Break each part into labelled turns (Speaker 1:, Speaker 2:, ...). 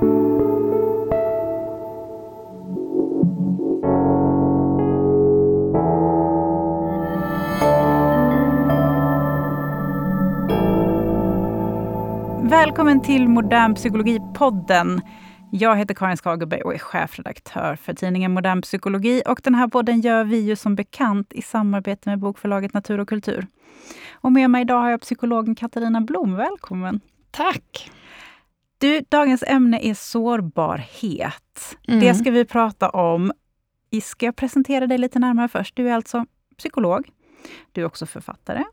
Speaker 1: Välkommen till Modern psykologi-podden. Jag heter Karin Skagerberg och är chefredaktör för tidningen Modern Psykologi. Och den här podden gör vi ju som bekant i samarbete med bokförlaget Natur och kultur. Och med mig idag har jag psykologen Katarina Blom. Välkommen!
Speaker 2: Tack!
Speaker 1: Du, dagens ämne är sårbarhet. Mm. Det ska vi prata om. Ska jag presentera dig lite närmare först? Du är alltså psykolog. Du är också författare,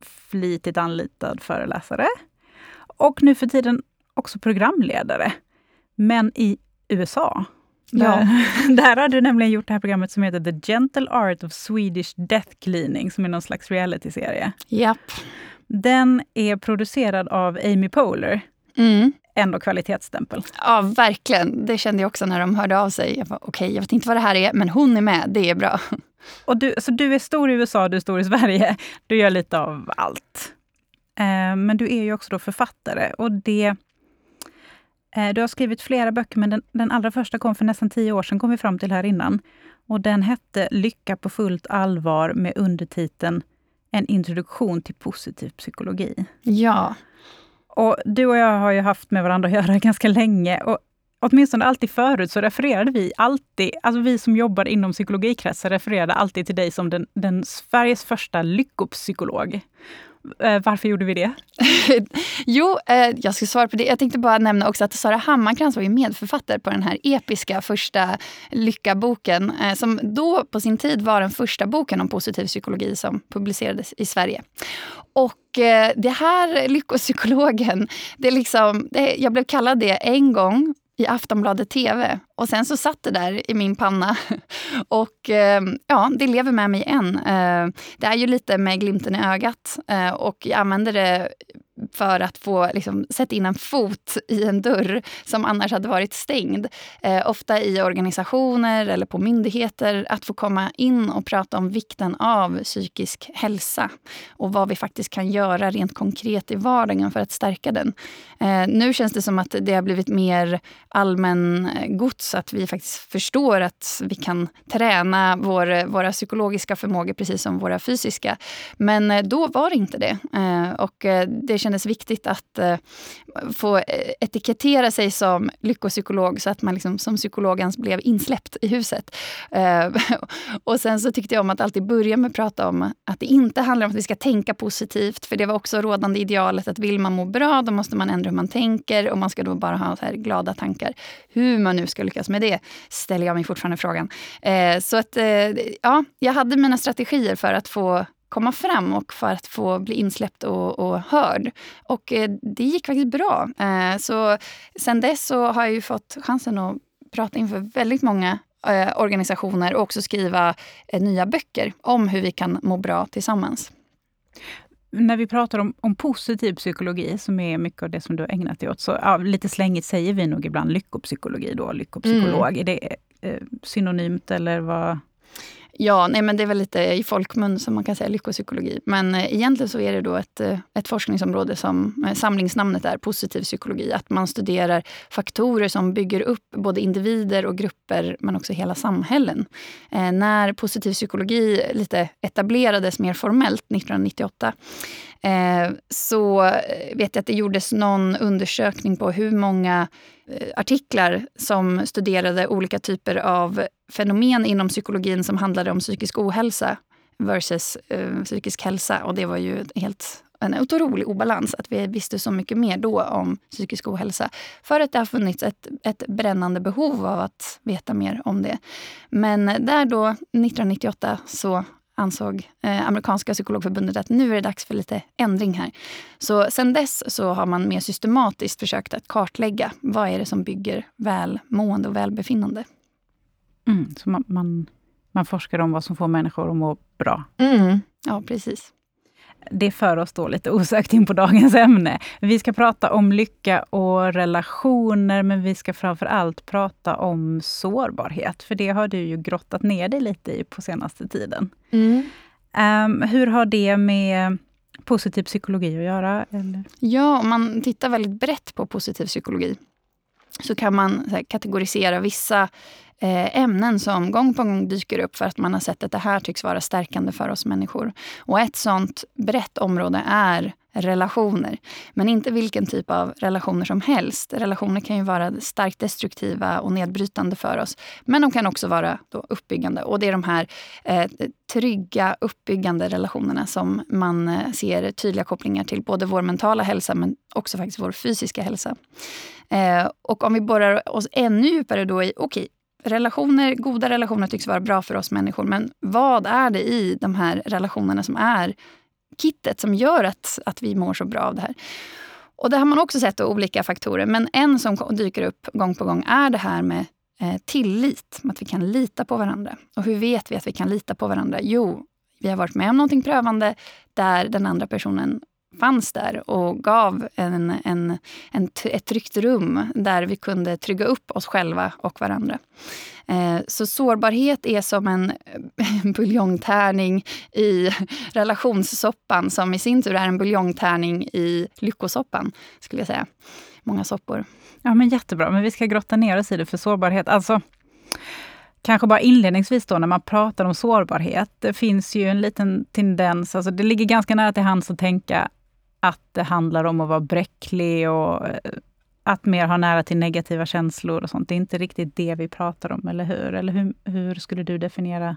Speaker 1: flitigt anlitad föreläsare och nu för tiden också programledare. Men i USA. Ja. Där, har du nämligen gjort det här programmet som heter The Gentle Art of Swedish Death Cleaning, som är någon slags realityserie.
Speaker 2: Japp.
Speaker 1: Den är producerad av Amy Poehler. Mm. Ändå kvalitetsstämpel.
Speaker 2: Ja, verkligen. Det kände jag också när de hörde av sig. Jag okej, okay, jag vet inte vad det här är, men hon är med. Det är bra.
Speaker 1: Och du, så du är stor i USA, du är stor i Sverige. Du gör lite av allt. Eh, men du är ju också då författare och det eh, du har skrivit flera böcker, men den, den allra första kom för nästan tio år sedan, kom vi fram till här innan. Och den hette Lycka på fullt allvar med undertiteln En introduktion till positiv psykologi.
Speaker 2: Ja.
Speaker 1: Och du och jag har ju haft med varandra att göra ganska länge. Och åtminstone alltid förut så refererade vi alltid, alltså vi som jobbar inom psykologikretsar refererade alltid till dig som den, den Sveriges första lyckopsykolog. Eh, varför gjorde vi det?
Speaker 2: jo, eh, jag ska svara på det. Jag tänkte bara nämna också att Sara Hammarkrans var ju medförfattare på den här episka första Lycka-boken eh, som då på sin tid var den första boken om positiv psykologi som publicerades i Sverige. Och eh, det här Lyckopsykologen, det är liksom, det, jag blev kallad det en gång i Aftonbladet TV. Och sen så satt det där i min panna. Och eh, ja, det lever med mig än. Eh, det är ju lite med glimten i ögat. Eh, och jag använder det för att få liksom, sätta in en fot i en dörr som annars hade varit stängd. Eh, ofta i organisationer eller på myndigheter. Att få komma in och prata om vikten av psykisk hälsa och vad vi faktiskt kan göra rent konkret i vardagen för att stärka den. Eh, nu känns det som att det har blivit mer allmän eh, gods, så att vi faktiskt förstår att vi kan träna vår, våra psykologiska förmågor precis som våra fysiska. Men eh, då var det inte det. Eh, och eh, det kändes viktigt att få etikettera sig som lyckopsykolog så att man liksom, som psykologens blev insläppt i huset. Och sen så tyckte jag om att alltid börja med att prata om att det inte handlar om att vi ska tänka positivt. För det var också rådande idealet att vill man må bra då måste man ändra hur man tänker och man ska då bara ha så här glada tankar. Hur man nu ska lyckas med det ställer jag mig fortfarande frågan. Eh, så att eh, ja, jag hade mina strategier för att få komma fram och för att få bli insläppt och, och hörd. Och eh, det gick faktiskt bra. Eh, så sen dess så har jag ju fått chansen att prata inför väldigt många eh, organisationer och också skriva eh, nya böcker om hur vi kan må bra tillsammans.
Speaker 1: När vi pratar om, om positiv psykologi, som är mycket av det som du har ägnat dig åt, så ja, lite slängigt säger vi nog ibland lyckopsykologi då, lyckopsykolog. Mm. Är det eh, synonymt eller vad?
Speaker 2: Ja, nej, men det är väl lite i folkmun som man kan säga lyckopsykologi. Men eh, egentligen så är det då ett, eh, ett forskningsområde som eh, samlingsnamnet är positiv psykologi. Att man studerar faktorer som bygger upp både individer och grupper men också hela samhällen. Eh, när positiv psykologi lite etablerades mer formellt 1998 eh, så eh, vet jag att det gjordes någon undersökning på hur många artiklar som studerade olika typer av fenomen inom psykologin som handlade om psykisk ohälsa versus eh, psykisk hälsa. Och det var ju helt en otrolig obalans att vi visste så mycket mer då om psykisk ohälsa. För att det har funnits ett, ett brännande behov av att veta mer om det. Men där då, 1998, så ansåg eh, amerikanska psykologförbundet att nu är det dags för lite ändring här. Så sen dess så har man mer systematiskt försökt att kartlägga vad är det som bygger välmående och välbefinnande.
Speaker 1: Mm, så man, man, man forskar om vad som får människor att må bra?
Speaker 2: Mm, ja, precis
Speaker 1: det för oss då lite osökt in på dagens ämne. Vi ska prata om lycka och relationer, men vi ska framför allt prata om sårbarhet. För det har du ju grottat ner dig lite i på senaste tiden. Mm. Um, hur har det med positiv psykologi att göra? Eller?
Speaker 2: Ja, om man tittar väldigt brett på positiv psykologi så kan man här, kategorisera vissa eh, Eh, ämnen som gång på gång dyker upp för att man har sett att det här tycks vara stärkande för oss människor. Och ett sånt brett område är relationer. Men inte vilken typ av relationer som helst. Relationer kan ju vara starkt destruktiva och nedbrytande för oss. Men de kan också vara då uppbyggande. Och det är de här eh, trygga, uppbyggande relationerna som man eh, ser tydliga kopplingar till både vår mentala hälsa men också faktiskt vår fysiska hälsa. Eh, och om vi borrar oss ännu djupare då i, okej, okay, relationer, goda relationer tycks vara bra för oss människor. Men vad är det i de här relationerna som är kittet som gör att, att vi mår så bra av det här. Och det har man också sett då, olika faktorer. Men en som dyker upp gång på gång är det här med eh, tillit. Att vi kan lita på varandra. Och hur vet vi att vi kan lita på varandra? Jo, vi har varit med om någonting prövande där den andra personen fanns där och gav en, en, en, ett tryggt rum där vi kunde trygga upp oss själva och varandra. Eh, så sårbarhet är som en buljongtärning i relationssoppan som i sin tur är en buljongtärning i lyckosoppan, skulle jag säga. Många soppor.
Speaker 1: Ja, men Jättebra, men vi ska grotta ner oss i det för sårbarhet. Alltså, Kanske bara inledningsvis då när man pratar om sårbarhet. Det finns ju en liten tendens, alltså det ligger ganska nära till hands att tänka att det handlar om att vara bräcklig och eh, att mer ha nära till negativa känslor och sånt. Det är inte riktigt det vi pratar om, eller hur? Eller hur, hur skulle du definiera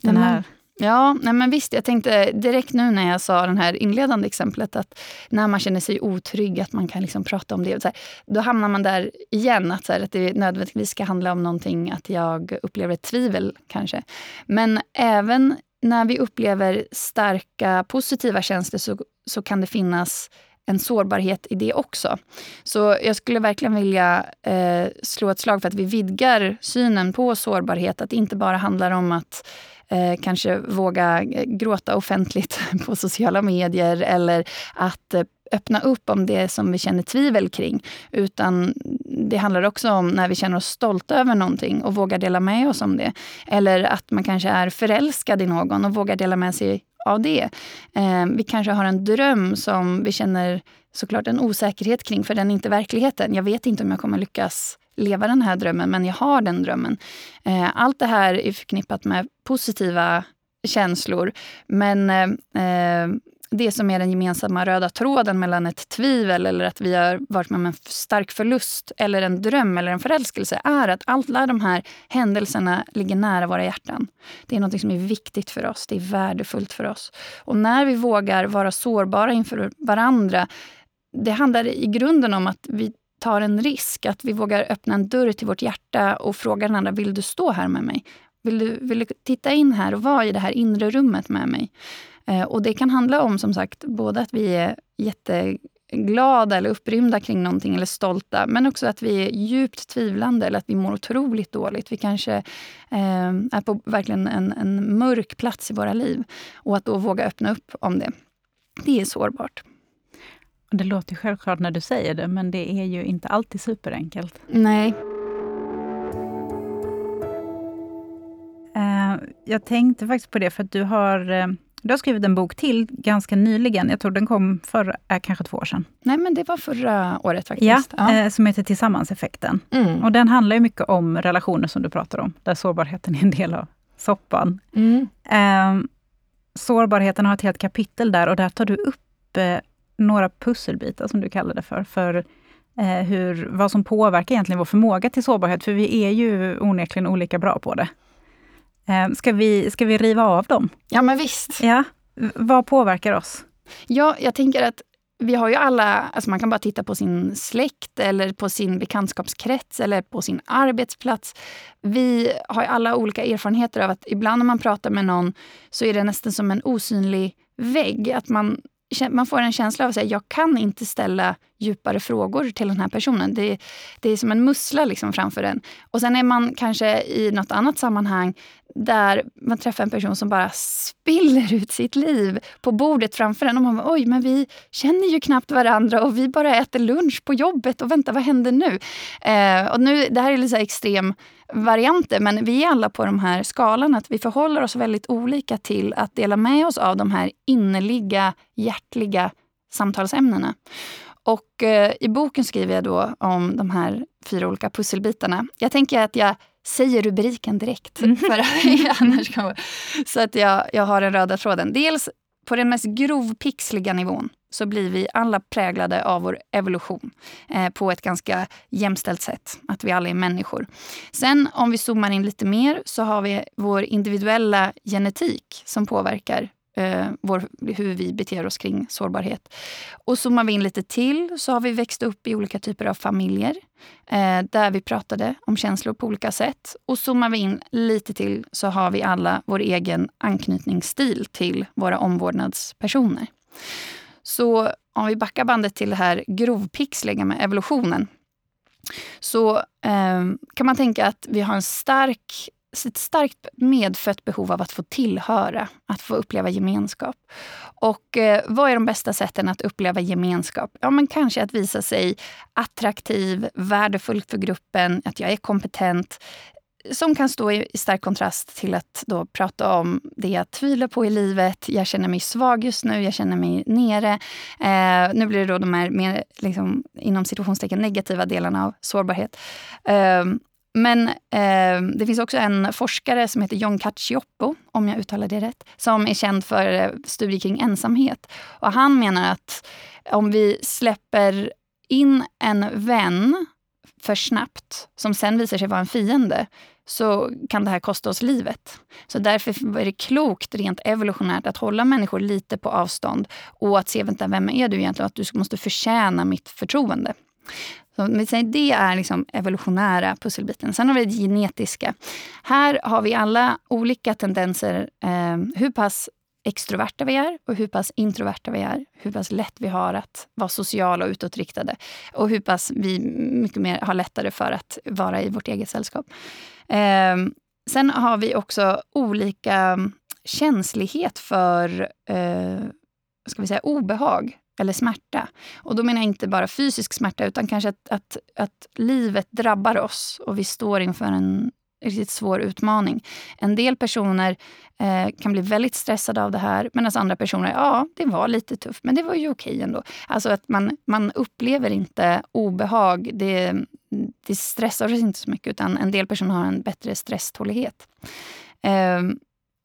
Speaker 1: den här?
Speaker 2: Ja, nej men visst. Jag tänkte direkt nu när jag sa det här inledande exemplet att när man känner sig otrygg, att man kan liksom prata om det. Så här, då hamnar man där igen, att, så här, att det nödvändigtvis ska handla om någonting, att jag upplever ett tvivel kanske. Men även när vi upplever starka positiva känslor så, så kan det finnas en sårbarhet i det också. Så jag skulle verkligen vilja eh, slå ett slag för att vi vidgar synen på sårbarhet. Att det inte bara handlar om att eh, kanske våga eh, gråta offentligt på sociala medier eller att eh, öppna upp om det som vi känner tvivel kring. Utan det handlar också om när vi känner oss stolta över någonting och vågar dela med oss om det. Eller att man kanske är förälskad i någon och vågar dela med sig av det. Eh, vi kanske har en dröm som vi känner såklart en osäkerhet kring, för den är inte verkligheten. Jag vet inte om jag kommer lyckas leva den här drömmen, men jag har den drömmen. Eh, allt det här är förknippat med positiva känslor. Men eh, eh det som är den gemensamma röda tråden mellan ett tvivel eller att vi har varit med om en stark förlust eller en dröm eller en förälskelse är att alla de här händelserna ligger nära våra hjärtan. Det är något som är viktigt för oss, det är värdefullt för oss. Och när vi vågar vara sårbara inför varandra, det handlar i grunden om att vi tar en risk, att vi vågar öppna en dörr till vårt hjärta och fråga den andra, vill du stå här med mig? Vill du, vill du titta in här och vara i det här inre rummet med mig? Eh, och det kan handla om som sagt både att vi är jätteglada eller upprymda kring någonting eller stolta, men också att vi är djupt tvivlande eller att vi mår otroligt dåligt. Vi kanske eh, är på verkligen en, en mörk plats i våra liv. Och att då våga öppna upp om det, det är sårbart.
Speaker 1: Det låter självklart när du säger det, men det är ju inte alltid superenkelt.
Speaker 2: Nej.
Speaker 1: Jag tänkte faktiskt på det, för att du har du har skrivit en bok till ganska nyligen. Jag tror den kom för äh, kanske två år sedan.
Speaker 2: Nej, men det var förra året faktiskt.
Speaker 1: Ja, ja. Eh, som heter Tillsammanseffekten. Mm. Och den handlar mycket om relationer som du pratar om, där sårbarheten är en del av soppan. Mm. Eh, sårbarheten har ett helt kapitel där och där tar du upp eh, några pusselbitar, som du kallar det för, för eh, hur, vad som påverkar egentligen vår förmåga till sårbarhet, för vi är ju onekligen olika bra på det. Eh, ska vi, ska vi riva av dem?
Speaker 2: Ja, men visst.
Speaker 1: Ja. Vad påverkar oss?
Speaker 2: Ja, jag tänker att vi har ju alla, alltså man kan bara titta på sin släkt eller på sin bekantskapskrets eller på sin arbetsplats. Vi har alla olika erfarenheter av att ibland när man pratar med någon så är det nästan som en osynlig vägg. Att man man får en känsla av att säga, jag kan inte ställa djupare frågor till den här personen. Det, det är som en mussla liksom framför en. Och sen är man kanske i något annat sammanhang där man träffar en person som bara spiller ut sitt liv på bordet framför en. Och man bara, oj, men vi känner ju knappt varandra och vi bara äter lunch på jobbet och vänta, vad händer nu? Eh, och nu det här är lite extrem varianter, men vi är alla på de här skalan att vi förhåller oss väldigt olika till att dela med oss av de här innerliga, hjärtliga samtalsämnena. Och eh, i boken skriver jag då om de här fyra olika pusselbitarna. Jag tänker att jag säger rubriken direkt. Mm. För annars kan, så att jag, jag har den röda tråden. Dels på den mest grovpixliga nivån så blir vi alla präglade av vår evolution eh, på ett ganska jämställt sätt. Att vi alla är människor. Sen om vi zoomar in lite mer så har vi vår individuella genetik som påverkar eh, vår, hur vi beter oss kring sårbarhet. Och zoomar vi in lite till så har vi växt upp i olika typer av familjer eh, där vi pratade om känslor på olika sätt. Och zoomar vi in lite till så har vi alla vår egen anknytningsstil till våra omvårdnadspersoner. Så om vi backar bandet till det här grovpixliga med evolutionen så eh, kan man tänka att vi har en stark ett starkt medfött behov av att få tillhöra, att få uppleva gemenskap. Och eh, vad är de bästa sätten att uppleva gemenskap? Ja, men kanske att visa sig attraktiv, värdefull för gruppen, att jag är kompetent. Som kan stå i stark kontrast till att då prata om det jag tvivlar på i livet. Jag känner mig svag just nu, jag känner mig nere. Eh, nu blir det då de här mer, liksom, inom situationstecken negativa delarna av sårbarhet. Eh, men eh, det finns också en forskare som heter John Cacioppo, om jag uttalar det rätt, som är känd för eh, studier kring ensamhet. Och han menar att om vi släpper in en vän för snabbt, som sen visar sig vara en fiende, så kan det här kosta oss livet. Så därför är det klokt rent evolutionärt att hålla människor lite på avstånd och att se, vänta, vem är du egentligen? Att du måste förtjäna mitt förtroende. Så det är liksom evolutionära pusselbiten. Sen har vi det genetiska. Här har vi alla olika tendenser. Eh, hur pass extroverta vi är och hur pass introverta vi är. Hur pass lätt vi har att vara sociala och utåtriktade. Och hur pass vi mycket mer har lättare för att vara i vårt eget sällskap. Eh, sen har vi också olika känslighet för eh, ska vi säga, obehag eller smärta. Och då menar jag inte bara fysisk smärta utan kanske att, att, att livet drabbar oss och vi står inför en riktigt svår utmaning. En del personer eh, kan bli väldigt stressade av det här medan andra personer, ja, det var lite tufft men det var ju okej ändå. Alltså att man, man upplever inte obehag. Det, det stressar oss inte så mycket utan en del personer har en bättre stresstålighet. Eh,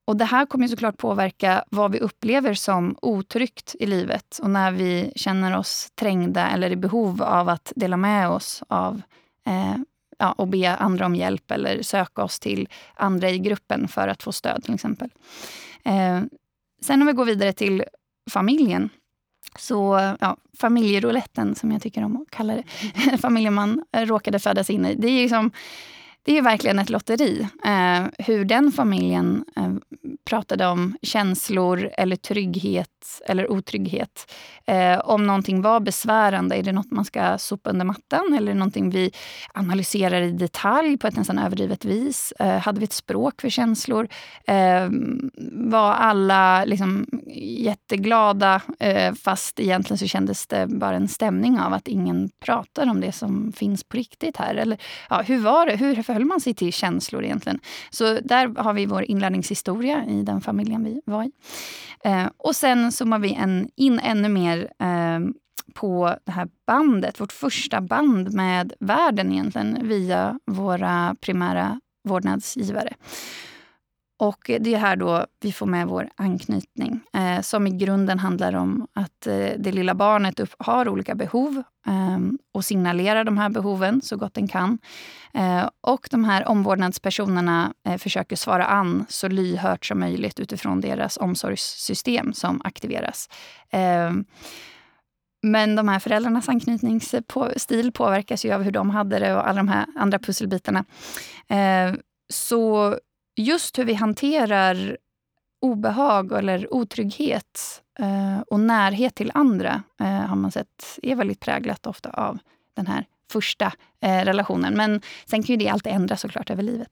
Speaker 2: och Det här kommer såklart påverka vad vi upplever som otryggt i livet och när vi känner oss trängda eller i behov av att dela med oss av eh, ja, och be andra om hjälp eller söka oss till andra i gruppen för att få stöd till exempel. Eh, sen om vi går vidare till familjen så ja, familjerouletten, som jag tycker om att kalla det, familjen man råkade födas in i. Det är liksom, det är verkligen ett lotteri. Eh, hur den familjen eh, pratade om känslor eller trygghet eller otrygghet. Eh, om någonting var besvärande, är det något man ska sopa under mattan eller är det någonting vi analyserar i detalj på ett nästan överdrivet vis? Eh, hade vi ett språk för känslor? Eh, var alla liksom jätteglada eh, fast egentligen så kändes det bara en stämning av att ingen pratar om det som finns på riktigt här? Eller, ja, hur var det? Hur förhöll man sig till känslor egentligen? Så där har vi vår inlärningshistoria i den familjen vi var i. Eh, och sen zoomar vi en, in ännu mer eh, på det här bandet, vårt första band med världen egentligen via våra primära vårdnadsgivare. Och det är här då vi får med vår anknytning eh, som i grunden handlar om att eh, det lilla barnet upp, har olika behov eh, och signalerar de här behoven så gott den kan. Eh, och de här omvårdnadspersonerna eh, försöker svara an så lyhört som möjligt utifrån deras omsorgssystem som aktiveras. Eh, men de här föräldrarnas anknytningsstil påverkas ju av hur de hade det och alla de här andra pusselbitarna. Ehm, så just hur vi hanterar obehag eller otrygghet eh, och närhet till andra eh, har man sett är väldigt präglat ofta av den här första eh, relationen. Men sen kan ju det alltid ändras såklart över livet.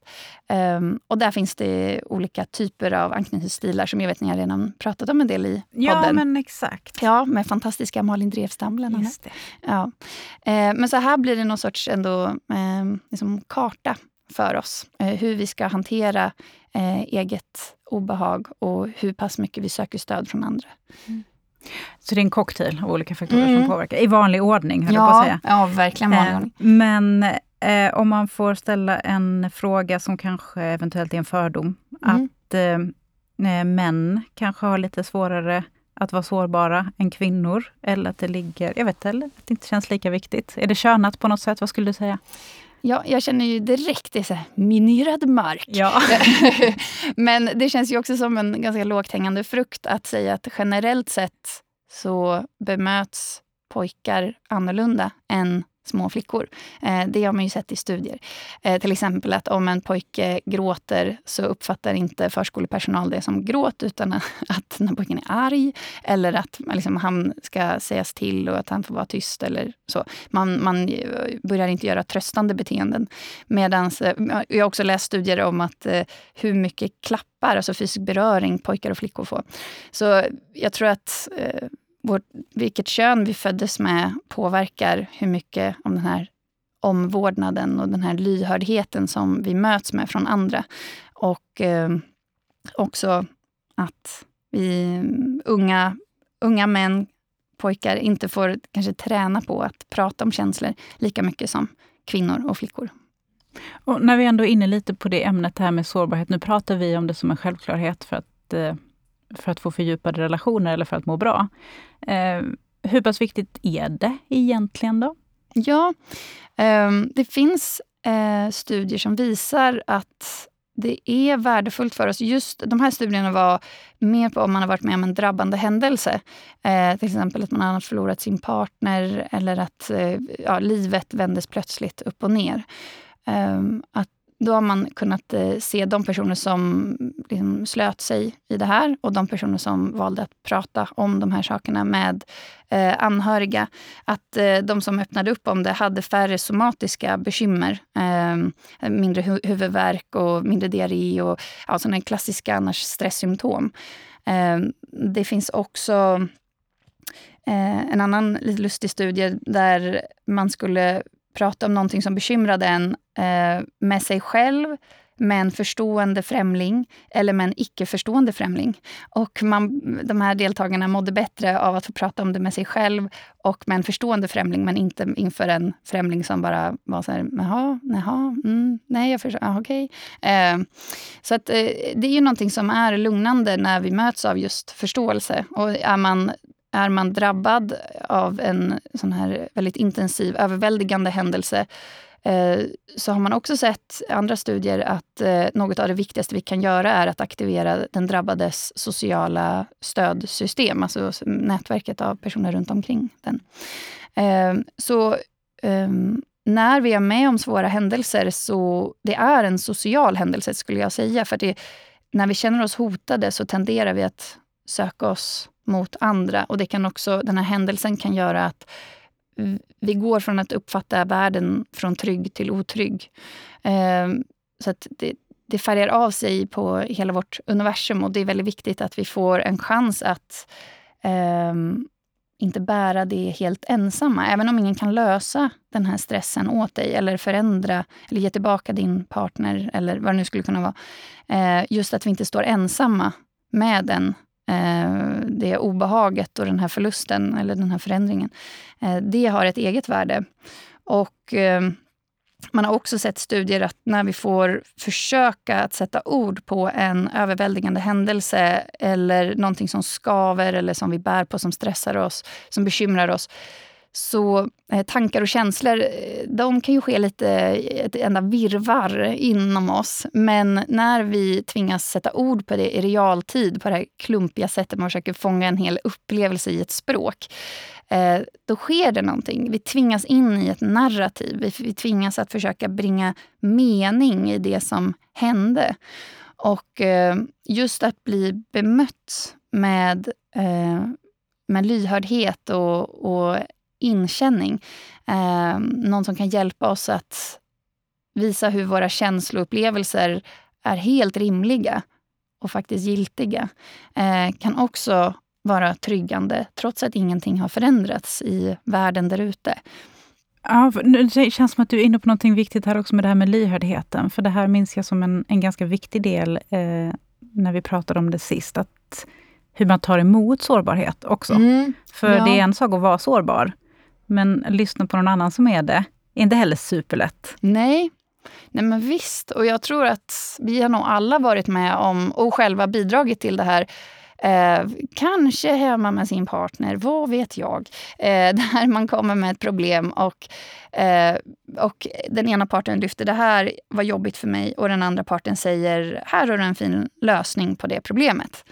Speaker 2: Um, och där finns det olika typer av anknytningsstilar som jag vet ni har redan pratat om en del i podden.
Speaker 1: Ja, men exakt.
Speaker 2: Ja, med fantastiska Malin Drevstam bland annat. Ja. Men så här blir det någon sorts ändå, uh, liksom karta för oss. Eh, hur vi ska hantera eh, eget obehag och hur pass mycket vi söker stöd från andra. Mm.
Speaker 1: Så det är en cocktail av olika faktorer mm. som påverkar, i vanlig ordning, höll
Speaker 2: ja,
Speaker 1: på att säga.
Speaker 2: Ja, verkligen vanlig eh, ordning.
Speaker 1: Men eh, om man får ställa en fråga som kanske eventuellt är en fördom, mm. att eh, män kanske har lite svårare att vara sårbara än kvinnor, eller att det ligger, jag vet eller att det inte känns lika viktigt. Är det könat på något sätt? Vad skulle du säga?
Speaker 2: Ja, jag känner ju direkt det är så här, minerad mark.
Speaker 1: Ja.
Speaker 2: Men det känns ju också som en ganska lågt hängande frukt att säga att generellt sett så bemöts pojkar annorlunda än små flickor. Eh, det har man ju sett i studier. Eh, till exempel att om en pojke gråter så uppfattar inte förskolepersonal det som gråt utan att när pojken är arg eller att liksom, han ska sägas till och att han får vara tyst. eller så. Man, man eh, börjar inte göra tröstande beteenden. Medans, eh, jag har också läst studier om att eh, hur mycket klappar, alltså fysisk beröring, pojkar och flickor får. Så jag tror att eh, vårt, vilket kön vi föddes med påverkar hur mycket om den här omvårdnaden och den här lyhördheten som vi möts med från andra. Och eh, också att vi unga, unga män, pojkar, inte får kanske träna på att prata om känslor lika mycket som kvinnor och flickor.
Speaker 1: Och när vi ändå är inne lite på det ämnet här med sårbarhet. Nu pratar vi om det som en självklarhet för att eh, för att få fördjupade relationer eller för att må bra. Eh, hur pass viktigt är det egentligen då?
Speaker 2: Ja, eh, det finns eh, studier som visar att det är värdefullt för oss. Just De här studierna var mer på om man har varit med om en drabbande händelse. Eh, till exempel att man har förlorat sin partner eller att eh, ja, livet vändes plötsligt upp och ner. Eh, att då har man kunnat eh, se de personer som liksom slöt sig i det här och de personer som valde att prata om de här sakerna med eh, anhöriga. Att eh, de som öppnade upp om det hade färre somatiska bekymmer. Eh, mindre hu huvudvärk och mindre diarré och ja, sådana klassiska annars stresssymptom. Eh, det finns också eh, en annan lite lustig studie där man skulle prata om någonting som bekymrade en eh, med sig själv, med en förstående främling eller med en icke-förstående främling. Och man, de här deltagarna mådde bättre av att få prata om det med sig själv och med en förstående främling, men inte inför en främling som bara var så här, jaha, jaha, mm, nej, jag förstår, ah, okej. Okay. Eh, så att, eh, det är ju någonting som är lugnande när vi möts av just förståelse. Och är man är man drabbad av en sån här väldigt intensiv, överväldigande händelse eh, så har man också sett i andra studier att eh, något av det viktigaste vi kan göra är att aktivera den drabbades sociala stödsystem, alltså nätverket av personer runt omkring den. Eh, så när vi är med om svåra händelser så det är en social händelse skulle jag säga. För det, när vi känner oss hotade så tenderar vi att söka oss mot andra. Och det kan också, den här händelsen kan göra att vi går från att uppfatta världen från trygg till otrygg. Eh, så att det, det färgar av sig på hela vårt universum och det är väldigt viktigt att vi får en chans att eh, inte bära det helt ensamma. Även om ingen kan lösa den här stressen åt dig eller förändra eller ge tillbaka din partner eller vad det nu skulle kunna vara. Eh, just att vi inte står ensamma med den Eh, det obehaget och den här förlusten eller den här förändringen. Eh, det har ett eget värde. Och eh, man har också sett studier att när vi får försöka att sätta ord på en överväldigande händelse eller någonting som skaver eller som vi bär på, som stressar oss, som bekymrar oss, så eh, tankar och känslor, eh, de kan ju ske lite eh, ett enda virvar inom oss. Men när vi tvingas sätta ord på det i realtid, på det här klumpiga sättet man försöker fånga en hel upplevelse i ett språk, då sker det någonting. Vi tvingas in i ett narrativ. Vi, tvingas att försöka bringa mening i det som hände. Och just att bli bemött med med lyhördhet och, och inkänning. Eh, någon som kan hjälpa oss att visa hur våra känsloupplevelser är helt rimliga och faktiskt giltiga. Eh, kan också vara tryggande trots att ingenting har förändrats i världen där ute.
Speaker 1: Ja, det känns som att du är inne på något viktigt här också med det här med lyhördheten. För det här minns jag som en, en ganska viktig del eh, när vi pratade om det sist. Att hur man tar emot sårbarhet också. Mm, För ja. det är en sak att vara sårbar, men lyssna på någon annan som är det, är inte heller superlätt.
Speaker 2: Nej, Nej men visst, och jag tror att vi har nog alla varit med om och själva bidragit till det här Eh, kanske hemma med sin partner, vad vet jag? Eh, där man kommer med ett problem och, eh, och den ena parten lyfter det här var jobbigt för mig och den andra parten säger här har du en fin lösning på det problemet.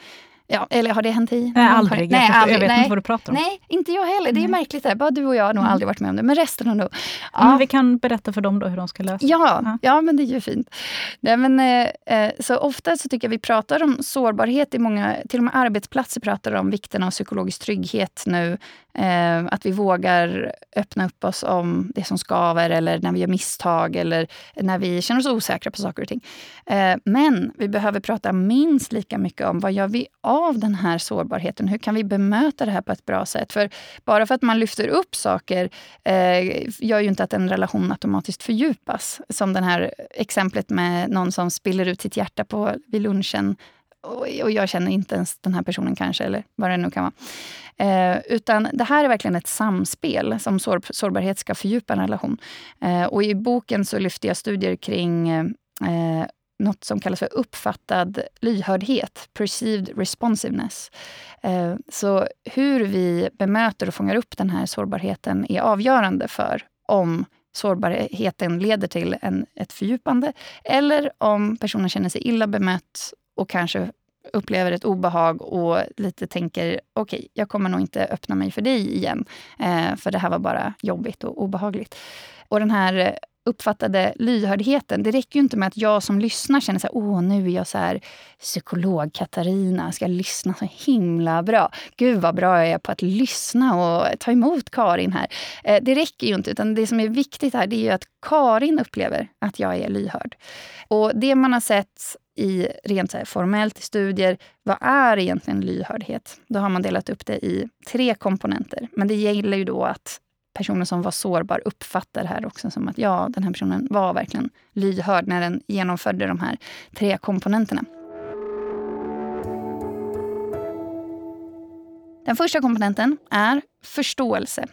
Speaker 2: Ja, eller har det hänt i?
Speaker 1: Nej, aldrig. Nej, jag, aldrig. jag vet nej. inte vad du pratar om.
Speaker 2: Nej, inte jag heller. Det är märkligt. Där. Bara du och jag har nog mm. aldrig varit med om det. Men resten har nog...
Speaker 1: Ja. Men vi kan berätta för dem då hur de ska lösa
Speaker 2: det. Ja, ja. men det är ju fint. Nej, men, eh, eh, så ofta så tycker jag vi pratar om sårbarhet i många... Till och med arbetsplatser pratar om vikten av psykologisk trygghet nu. Eh, att vi vågar öppna upp oss om det som skaver eller när vi gör misstag eller när vi känner oss osäkra på saker och ting. Eh, men vi behöver prata minst lika mycket om vad gör vi av den här sårbarheten? Hur kan vi bemöta det här på ett bra sätt? För bara för att man lyfter upp saker eh, gör ju inte att en relation automatiskt fördjupas. Som det här exemplet med någon som spiller ut sitt hjärta på, vid lunchen och jag känner inte ens den här personen kanske, eller vad det nu kan vara. Eh, utan det här är verkligen ett samspel som sår, sårbarhet ska fördjupa en relation. Eh, och i boken så lyfter jag studier kring eh, något som kallas för uppfattad lyhördhet, perceived responsiveness. Eh, så hur vi bemöter och fångar upp den här sårbarheten är avgörande för om sårbarheten leder till en, ett fördjupande eller om personen känner sig illa bemött och kanske upplever ett obehag och lite tänker okej, okay, jag kommer nog inte öppna mig för dig igen. Eh, för det här var bara jobbigt och obehagligt. Och den här uppfattade lyhördheten. Det räcker ju inte med att jag som lyssnar känner så här, åh nu är jag så här psykolog Katarina, ska lyssna så himla bra. Gud vad bra jag är på att lyssna och ta emot Karin här. Eh, det räcker ju inte, utan det som är viktigt här det är ju att Karin upplever att jag är lyhörd. Och det man har sett i rent så här, formellt i studier, vad är egentligen lyhördhet? Då har man delat upp det i tre komponenter. Men det gäller ju då att personen som var sårbar uppfattar det här också som att ja, den här personen var verkligen lyhörd när den genomförde de här tre komponenterna. Den första komponenten är förståelse.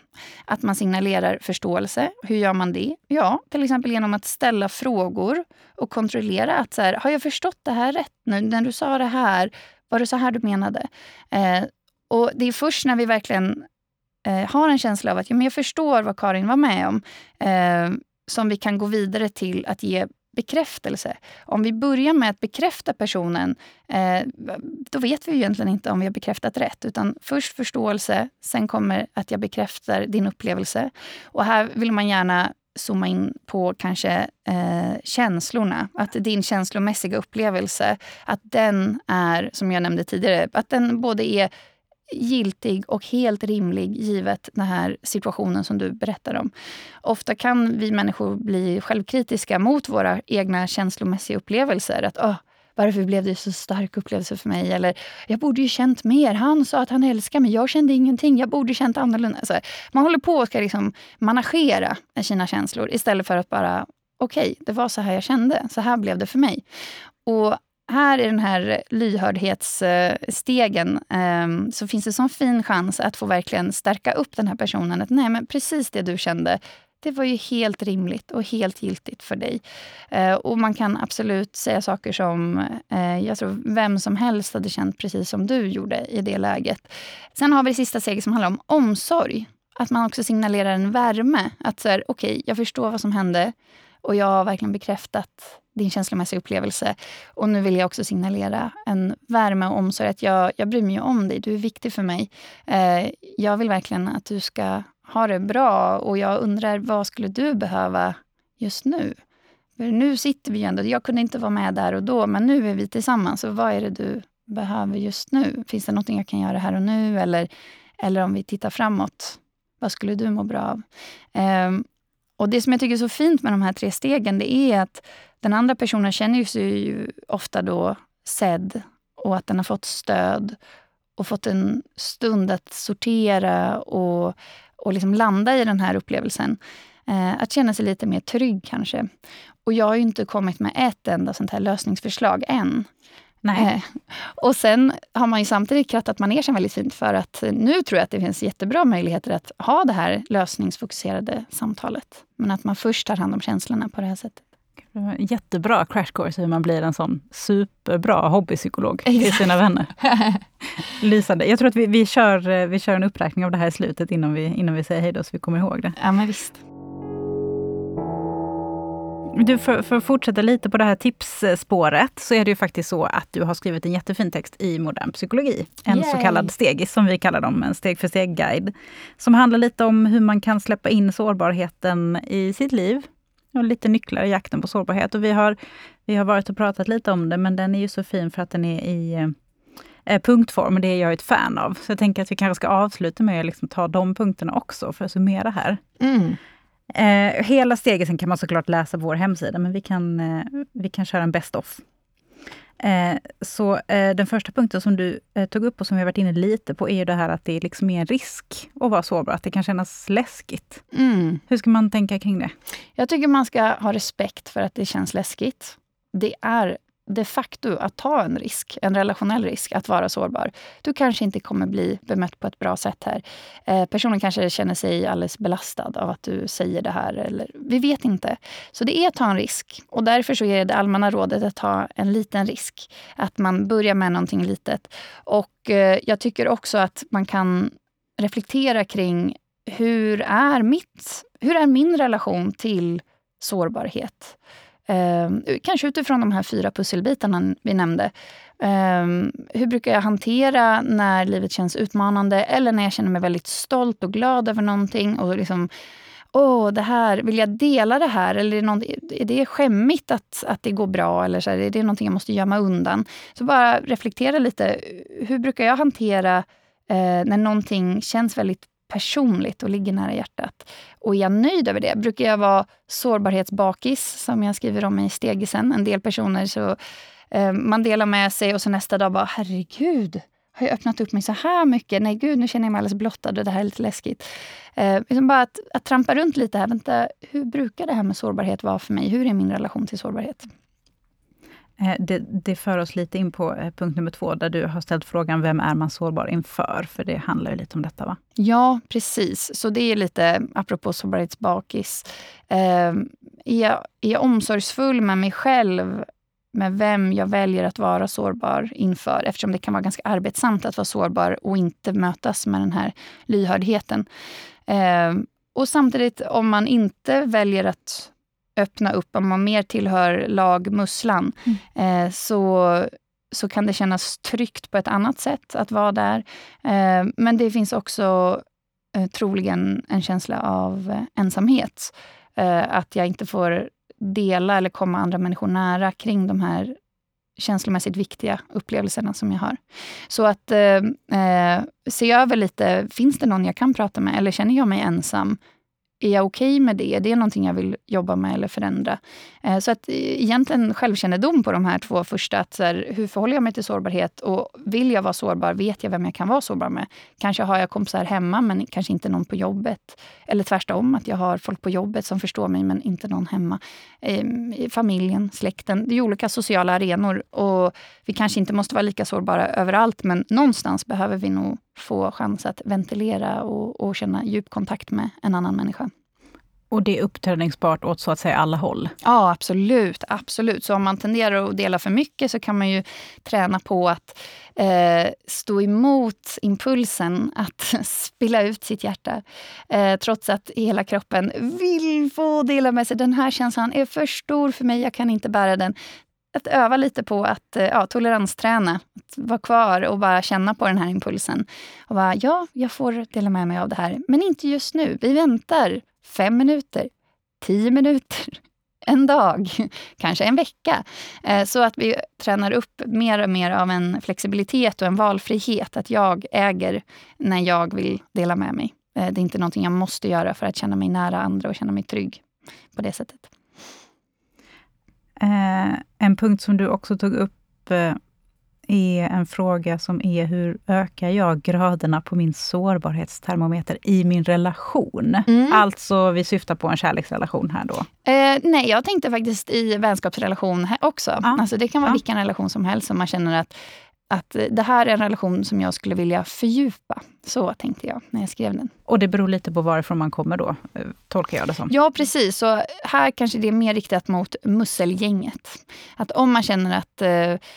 Speaker 2: Att man signalerar förståelse. Hur gör man det? Ja, till exempel genom att ställa frågor och kontrollera att så här, har jag förstått det här rätt nu? När du sa det här, var det så här du menade? Eh, och Det är först när vi verkligen eh, har en känsla av att ja, men jag förstår vad Karin var med om eh, som vi kan gå vidare till att ge bekräftelse. Om vi börjar med att bekräfta personen, eh, då vet vi egentligen inte om vi har bekräftat rätt. Utan först förståelse, sen kommer att jag bekräftar din upplevelse. Och här vill man gärna zooma in på kanske eh, känslorna. Att din känslomässiga upplevelse, att den är, som jag nämnde tidigare, att den både är giltig och helt rimlig givet den här situationen som du berättar om. Ofta kan vi människor bli självkritiska mot våra egna känslomässiga upplevelser. Att oh, varför blev det så stark upplevelse för mig? Eller jag borde ju känt mer. Han sa att han älskar mig. Jag kände ingenting. Jag borde känt annorlunda. Alltså, man håller på att liksom managera sina känslor istället för att bara okej, okay, det var så här jag kände. Så här blev det för mig. Och här i den här lyhördhetsstegen eh, så finns det sån fin chans att få verkligen stärka upp den här personen. Att nej, men precis det du kände, det var ju helt rimligt och helt giltigt för dig. Eh, och man kan absolut säga saker som eh, jag tror vem som helst hade känt precis som du gjorde i det läget. Sen har vi det sista steget som handlar om omsorg. Att man också signalerar en värme. Att så här, okej, okay, jag förstår vad som hände och jag har verkligen bekräftat din känslomässiga upplevelse. Och nu vill jag också signalera en värme och omsorg. Att jag, jag bryr mig om dig, du är viktig för mig. Eh, jag vill verkligen att du ska ha det bra och jag undrar vad skulle du behöva just nu? För nu sitter vi ju ändå, jag kunde inte vara med där och då, men nu är vi tillsammans. Så vad är det du behöver just nu? Finns det nåt jag kan göra här och nu? Eller, eller om vi tittar framåt, vad skulle du må bra av? Eh, och Det som jag tycker är så fint med de här tre stegen, det är att den andra personen känner sig ju ofta då sedd och att den har fått stöd och fått en stund att sortera och, och liksom landa i den här upplevelsen. Eh, att känna sig lite mer trygg kanske. Och jag har ju inte kommit med ett enda sånt här lösningsförslag än.
Speaker 1: Nej.
Speaker 2: Eh, och sen har man ju samtidigt krattat manegen väldigt fint för att nu tror jag att det finns jättebra möjligheter att ha det här lösningsfokuserade samtalet. Men att man först tar hand om känslorna på det här sättet.
Speaker 1: Jättebra crash course hur man blir en sån superbra hobbypsykolog till sina vänner. Lysande. Jag tror att vi, vi, kör, vi kör en uppräkning av det här i slutet innan vi, innan vi säger hej då, så vi kommer ihåg det.
Speaker 2: Ja, men visst.
Speaker 1: Du, för, för att fortsätta lite på det här tipsspåret, så är det ju faktiskt så att du har skrivit en jättefin text i modern psykologi. En Yay. så kallad stegis, som vi kallar dem, en steg för steg-guide. Som handlar lite om hur man kan släppa in sårbarheten i sitt liv. Och lite nycklar i jakten på sårbarhet. Och vi har, vi har varit och pratat lite om det, men den är ju så fin för att den är i eh, punktform, och det är jag ett fan av. Så jag tänker att vi kanske ska avsluta med att liksom ta de punkterna också, för att summera här.
Speaker 2: Mm.
Speaker 1: Eh, hela steget kan man såklart läsa på vår hemsida, men vi kan, eh, vi kan köra en best of. Eh, så eh, den första punkten som du eh, tog upp och som vi har varit inne lite på, är ju det här att det liksom är en risk att vara sårbar, att det kan kännas läskigt.
Speaker 2: Mm.
Speaker 1: Hur ska man tänka kring det?
Speaker 2: Jag tycker man ska ha respekt för att det känns läskigt. Det är de facto att ta en risk, en relationell risk, att vara sårbar. Du kanske inte kommer bli bemött på ett bra sätt här. Eh, personen kanske känner sig alldeles belastad av att du säger det här. Eller, vi vet inte. Så det är att ta en risk. Och därför så är det allmänna rådet att ta en liten risk. Att man börjar med någonting litet. Och eh, jag tycker också att man kan reflektera kring hur är, mitt, hur är min relation till sårbarhet? Eh, kanske utifrån de här fyra pusselbitarna vi nämnde. Eh, hur brukar jag hantera när livet känns utmanande eller när jag känner mig väldigt stolt och glad över någonting och liksom Åh, det här, vill jag dela det här? Eller är det, någon, är det skämmigt att, att det går bra? Eller så här, är det någonting jag måste gömma undan? Så bara reflektera lite. Hur brukar jag hantera eh, när någonting känns väldigt personligt och ligger nära hjärtat. Och är jag nöjd över det? Brukar jag vara sårbarhetsbakis, som jag skriver om i Stegisen. En del personer så eh, man delar med sig och så nästa dag bara, herregud, har jag öppnat upp mig så här mycket? Nej, gud, nu känner jag mig alldeles blottad och det här är lite läskigt. Eh, liksom bara att, att trampa runt lite här. Vänta, hur brukar det här med sårbarhet vara för mig? Hur är min relation till sårbarhet?
Speaker 1: Eh, det, det för oss lite in på eh, punkt nummer två, där du har ställt frågan, vem är man sårbar inför? För det handlar ju lite om detta, va?
Speaker 2: Ja, precis. Så det är lite, apropå sårbarhetsbakis. Eh, är, jag, är jag omsorgsfull med mig själv, med vem jag väljer att vara sårbar inför? Eftersom det kan vara ganska arbetsamt att vara sårbar och inte mötas med den här lyhördheten. Eh, och samtidigt, om man inte väljer att öppna upp, om man mer tillhör lagmusslan, mm. eh, så, så kan det kännas tryggt på ett annat sätt att vara där. Eh, men det finns också eh, troligen en känsla av eh, ensamhet. Eh, att jag inte får dela eller komma andra människor nära kring de här känslomässigt viktiga upplevelserna som jag har. Så att eh, eh, se över lite, finns det någon jag kan prata med eller känner jag mig ensam? Är jag okej okay med det? Är det någonting jag vill jobba med eller förändra? Eh, så att eh, egentligen självkännedom på de här två första. Att så här, hur förhåller jag mig till sårbarhet? Och vill jag vara sårbar? Vet jag vem jag kan vara sårbar med? Kanske har jag kompisar hemma, men kanske inte någon på jobbet. Eller tvärtom, att jag har folk på jobbet som förstår mig, men inte någon hemma. Eh, familjen, släkten. Det är olika sociala arenor. Och vi kanske inte måste vara lika sårbara överallt, men någonstans behöver vi nog få chans att ventilera och, och känna djup kontakt med en annan människa.
Speaker 1: Och det är uppträningsbart åt så att säga alla håll?
Speaker 2: Ja, absolut. absolut. Så om man tenderar att dela för mycket så kan man ju träna på att eh, stå emot impulsen att spilla ut sitt hjärta. Eh, trots att hela kroppen vill få dela med sig. Den här känslan är för stor för mig, jag kan inte bära den att öva lite på att eh, ja, toleransträna. Att vara kvar och bara känna på den här impulsen. Och bara, ja, jag får dela med mig av det här. Men inte just nu. Vi väntar fem minuter, tio minuter, en dag, kanske en vecka. Eh, så att vi tränar upp mer och mer av en flexibilitet och en valfrihet. Att jag äger när jag vill dela med mig. Eh, det är inte någonting jag måste göra för att känna mig nära andra och känna mig trygg på det sättet.
Speaker 1: Eh, en punkt som du också tog upp är en fråga som är hur ökar jag graderna på min sårbarhetstermometer i min relation? Mm. Alltså, vi syftar på en kärleksrelation här då.
Speaker 2: Eh, nej, jag tänkte faktiskt i vänskapsrelation också. Ja. Alltså, det kan vara ja. vilken relation som helst som man känner att att det här är en relation som jag skulle vilja fördjupa. Så tänkte jag när jag skrev den.
Speaker 1: Och det beror lite på varifrån man kommer då, eh, tolkar jag det som.
Speaker 2: Ja, precis. Så här kanske det är mer riktat mot musselgänget. Att om man känner att eh,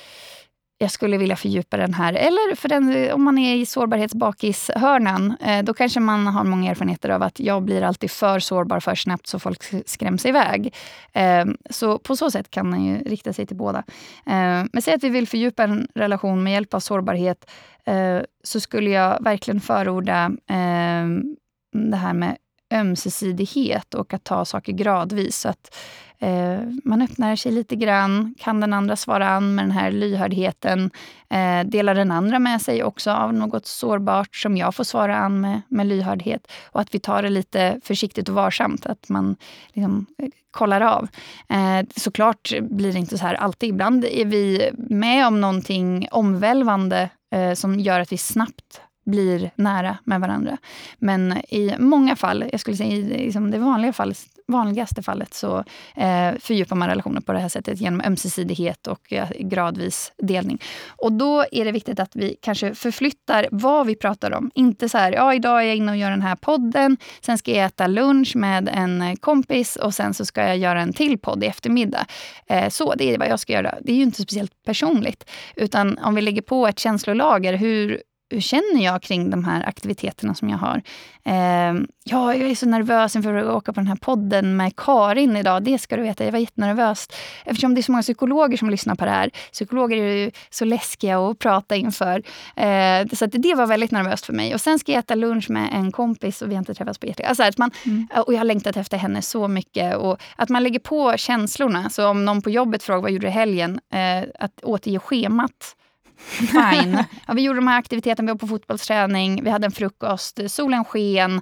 Speaker 2: jag skulle vilja fördjupa den här. Eller för den, om man är i sårbarhetsbakishörnan, eh, då kanske man har många erfarenheter av att jag blir alltid för sårbar för snabbt så folk skräms iväg. Ehm, så på så sätt kan man ju rikta sig till båda. Ehm, men säg att vi vill fördjupa en relation med hjälp av sårbarhet, eh, så skulle jag verkligen förorda ehm, det här med ömsesidighet och att ta saker gradvis. Så att Eh, man öppnar sig lite grann. Kan den andra svara an med den här lyhördheten? Eh, delar den andra med sig också av något sårbart som jag får svara an med, med lyhördhet? Och att vi tar det lite försiktigt och varsamt. Att man liksom, eh, kollar av. Eh, såklart blir det inte så här alltid. Ibland är vi med om någonting omvälvande eh, som gör att vi snabbt blir nära med varandra. Men i många fall, jag skulle säga i liksom det vanliga fall, vanligaste fallet, så eh, fördjupar man relationen på det här sättet genom ömsesidighet och eh, gradvis delning. Och då är det viktigt att vi kanske förflyttar vad vi pratar om. Inte så här, ja idag är jag inne och gör den här podden, sen ska jag äta lunch med en kompis och sen så ska jag göra en till podd i eftermiddag. Eh, så, det är vad jag ska göra. Det är ju inte speciellt personligt. Utan om vi lägger på ett känslolager, hur hur känner jag kring de här aktiviteterna som jag har? Eh, ja, jag är så nervös inför att åka på den här podden med Karin idag. Det ska du veta, jag var jättenervös. Eftersom det är så många psykologer som lyssnar på det här. Psykologer är ju så läskiga att prata inför. Eh, så det var väldigt nervöst för mig. Och sen ska jag äta lunch med en kompis och vi har inte träffats på jättelänge. Alltså att man, mm. Och jag har längtat efter henne så mycket. Och att man lägger på känslorna. Så om någon på jobbet frågar vad gjorde du i helgen? Eh, att återge schemat Fine. Ja, vi gjorde de här aktiviteterna, vi var på fotbollsträning, vi hade en frukost, solen sken.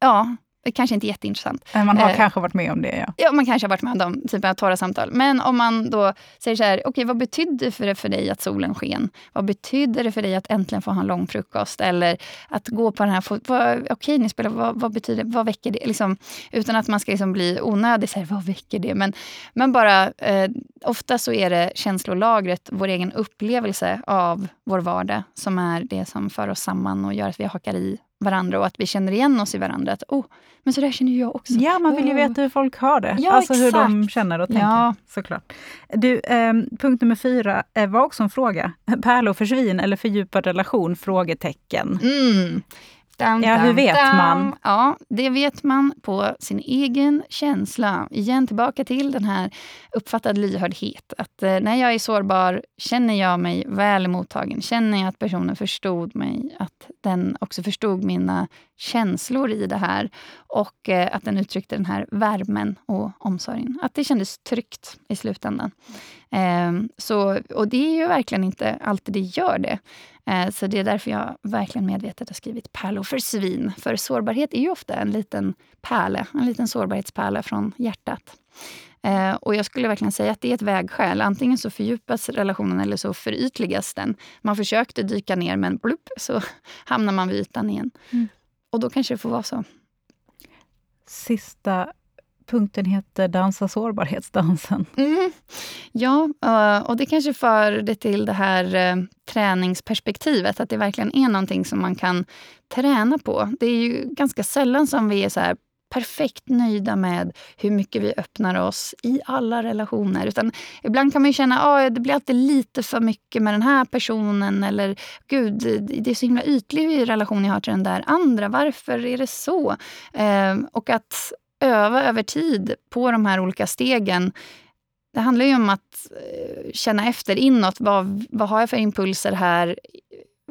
Speaker 2: Ja, kanske inte jätteintressant.
Speaker 1: Man har eh, kanske varit med om det. Ja.
Speaker 2: ja, man kanske har varit med om de typen av torra samtal. Men om man då säger så här, okej okay, vad betydde det för dig att solen sken? Vad betydde det för dig att äntligen få ha en lång frukost? Eller att gå på den här... Okej, okay, ni spelar, vad, vad, betyder vad väcker det? Liksom, utan att man ska liksom bli onödig, så här, vad väcker det? Men, men bara, eh, ofta så är det känslolagret, vår egen upplevelse av vår vardag, som är det som för oss samman och gör att vi hakar i varandra och att vi känner igen oss i varandra. Att, oh, men så där känner jag också.
Speaker 1: Ja, man vill ju veta hur folk har det. Ja, alltså exakt. hur de känner och tänker. Ja. Såklart. Du, eh, punkt nummer fyra eh, var också en fråga. Pärlor för svin eller fördjupad relation? Frågetecken.
Speaker 2: Mm.
Speaker 1: Dam, ja, hur vet dam. man?
Speaker 2: Ja, det vet man på sin egen känsla. Igen tillbaka till den här uppfattad lyhördhet. Att eh, när jag är sårbar känner jag mig väl mottagen. Känner jag att personen förstod mig. Att den också förstod mina känslor i det här. Och eh, att den uttryckte den här värmen och omsorgen. Att det kändes tryggt i slutändan. Ehm, så, och det är ju verkligen inte alltid det gör det. Eh, så det är därför jag verkligen medvetet har skrivit pärlor för svin. För sårbarhet är ju ofta en liten pärla, en liten sårbarhetspärla från hjärtat. Eh, och jag skulle verkligen säga att det är ett vägskäl. Antingen så fördjupas relationen eller så förytligas den. Man försökte dyka ner men blupp, så hamnar man vid ytan igen. Mm. Och då kanske det får vara så.
Speaker 1: Sista punkten heter Dansa sårbarhetsdansen.
Speaker 2: Mm. Ja, eh, och det kanske för det till det här eh, träningsperspektivet. Att det verkligen är någonting som man kan träna på. Det är ju ganska sällan som vi är så här perfekt nöjda med hur mycket vi öppnar oss i alla relationer. Utan ibland kan man känna att oh, det blir alltid lite för mycket med den här personen. Eller gud, det är så himla ytlig relation jag har till den där andra. Varför är det så? Eh, och att öva över tid på de här olika stegen. Det handlar ju om att eh, känna efter inåt. Vad, vad har jag för impulser här?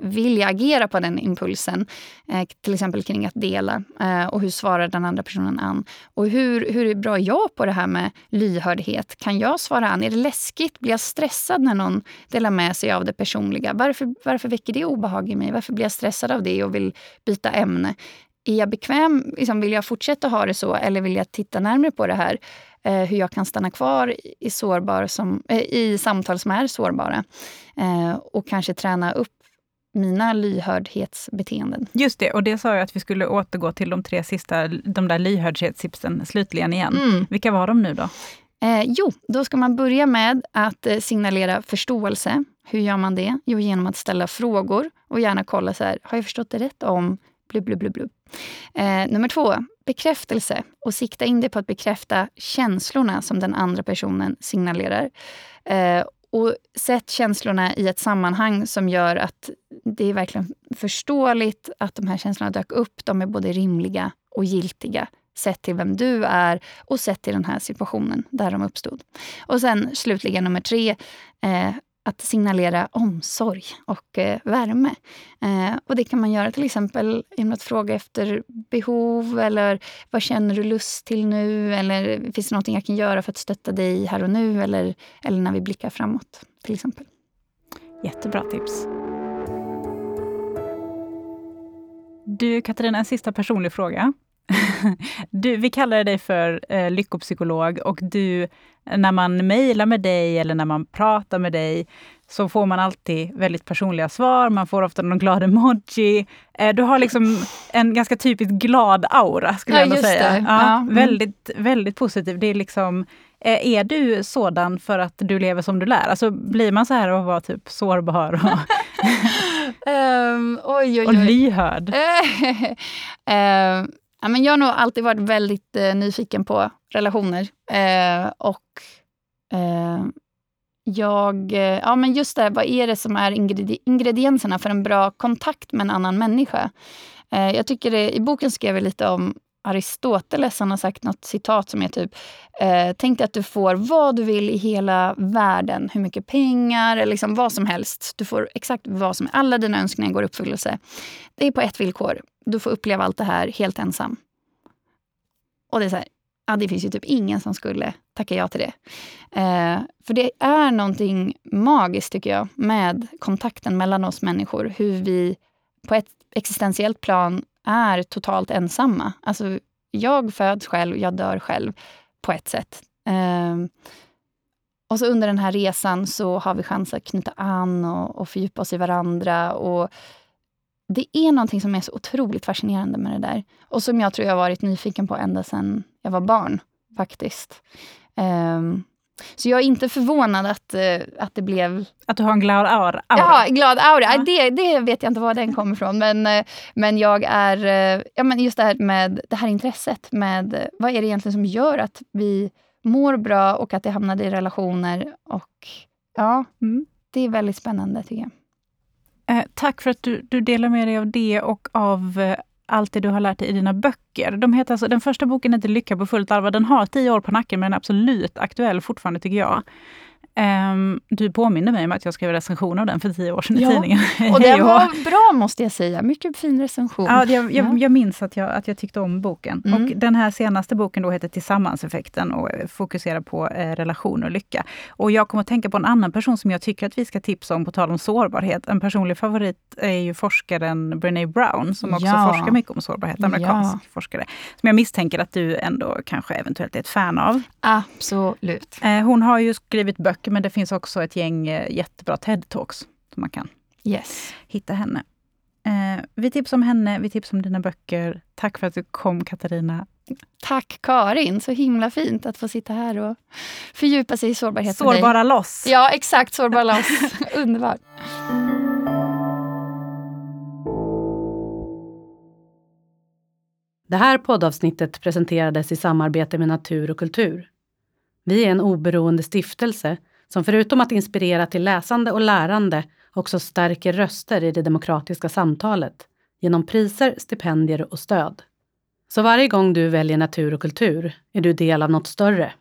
Speaker 2: Vill jag agera på den impulsen? Eh, till exempel kring att dela. Eh, och hur svarar den andra personen an? Och hur, hur är bra jag på det här med lyhördhet? Kan jag svara an? Är det läskigt? Blir jag stressad när någon delar med sig av det personliga? Varför, varför väcker det obehag i mig? Varför blir jag stressad av det och vill byta ämne? är jag bekväm? Liksom, vill jag fortsätta ha det så eller vill jag titta närmare på det här? Eh, hur jag kan stanna kvar i, sårbar som, eh, i samtal som är sårbara. Eh, och kanske träna upp mina lyhördhetsbeteenden.
Speaker 1: Just det, och det sa jag att vi skulle återgå till de tre sista, de där lyhördhetstipsen slutligen igen. Mm. Vilka var de nu då?
Speaker 2: Eh, jo, då ska man börja med att eh, signalera förståelse. Hur gör man det? Jo, genom att ställa frågor och gärna kolla så här, har jag förstått det rätt om blub, blub, blub, blub. Eh, nummer två, bekräftelse. Och sikta in det på att bekräfta känslorna som den andra personen signalerar. Eh, och sätt känslorna i ett sammanhang som gör att det är verkligen förståeligt att de här känslorna dök upp. De är både rimliga och giltiga sett till vem du är och sett till den här situationen där de uppstod. Och sen slutligen nummer tre, eh, att signalera omsorg och eh, värme. Eh, och Det kan man göra till exempel genom att fråga efter behov eller vad känner du lust till nu? Eller finns det något jag kan göra för att stötta dig här och nu? Eller, eller när vi blickar framåt till exempel.
Speaker 1: Jättebra tips. Du Katarina, en sista personlig fråga. Du, vi kallar dig för eh, lyckopsykolog och du, när man mejlar med dig eller när man pratar med dig så får man alltid väldigt personliga svar. Man får ofta någon glad emoji. Eh, du har liksom en ganska typiskt glad aura, skulle ja, jag ändå säga. Ja, ja. Mm. Väldigt, väldigt positiv. Det är liksom, eh, är du sådan för att du lever som du lär? Alltså blir man så här och vara typ sårbar och,
Speaker 2: um, oj, oj, oj.
Speaker 1: och lyhörd?
Speaker 2: uh, Ja, men jag har nog alltid varit väldigt eh, nyfiken på relationer. Eh, och eh, jag... Eh, ja, men just det, vad är det som är ingredi ingredienserna för en bra kontakt med en annan människa? Eh, jag tycker det, I boken skrev jag lite om Aristoteles. Han har sagt något citat som är typ eh, Tänk dig att du får vad du vill i hela världen. Hur mycket pengar, eller liksom vad som helst. Du får exakt vad som Alla dina önskningar går i uppfyllelse. Det är på ett villkor. Du får uppleva allt det här helt ensam. Och det är så här, ja, det finns ju typ ingen som skulle tacka ja till det. Eh, för det är någonting magiskt, tycker jag, med kontakten mellan oss människor. Hur vi på ett existentiellt plan är totalt ensamma. Alltså, jag föds själv, jag dör själv på ett sätt. Eh, och så under den här resan så har vi chans att knyta an och, och fördjupa oss i varandra. Och det är någonting som är så otroligt fascinerande med det där. Och som jag tror jag har varit nyfiken på ända sedan jag var barn, faktiskt. Um, så jag är inte förvånad att, uh, att det blev...
Speaker 1: Att du har en glad aura?
Speaker 2: Ja, glad aura. Ja. Det, det vet jag inte var den kommer ifrån. Men, uh, men jag är... Uh, ja, men just det här med det här intresset med vad är det egentligen som gör att vi mår bra och att det hamnade i relationer. Och ja, mm. det är väldigt spännande tycker jag.
Speaker 1: Eh, tack för att du, du delar med dig av det och av eh, allt det du har lärt dig i dina böcker. De heter alltså, den första boken heter Lycka på fullt allvar. Den har tio år på nacken men är absolut aktuell fortfarande tycker jag. Um, du påminner mig om att jag skrev recension av den för tio år sedan ja, i tidningen.
Speaker 2: Och den var bra måste jag säga. Mycket fin recension.
Speaker 1: Ja, jag, jag, jag minns att jag, att jag tyckte om boken. Mm. Och den här senaste boken då heter Tillsammanseffekten och fokuserar på eh, relation och lycka. Och jag kommer att tänka på en annan person som jag tycker att vi ska tipsa om på tal om sårbarhet. En personlig favorit är ju forskaren Brené Brown som också ja. forskar mycket om sårbarhet, amerikansk ja. forskare. Som jag misstänker att du ändå kanske eventuellt är ett fan av.
Speaker 2: Absolut.
Speaker 1: Eh, hon har ju skrivit böcker böcker, men det finns också ett gäng eh, jättebra TED-talks som man kan
Speaker 2: yes.
Speaker 1: hitta henne. Eh, vi tipsar om henne, vi tipsar om dina böcker. Tack för att du kom Katarina.
Speaker 2: Tack Karin, så himla fint att få sitta här och fördjupa sig i sårbarhet
Speaker 1: Sårbara loss.
Speaker 2: Ja, exakt. Sårbara loss. Underbart.
Speaker 3: Det här poddavsnittet presenterades i samarbete med Natur och kultur. Vi är en oberoende stiftelse som förutom att inspirera till läsande och lärande också stärker röster i det demokratiska samtalet genom priser, stipendier och stöd. Så varje gång du väljer natur och kultur är du del av något större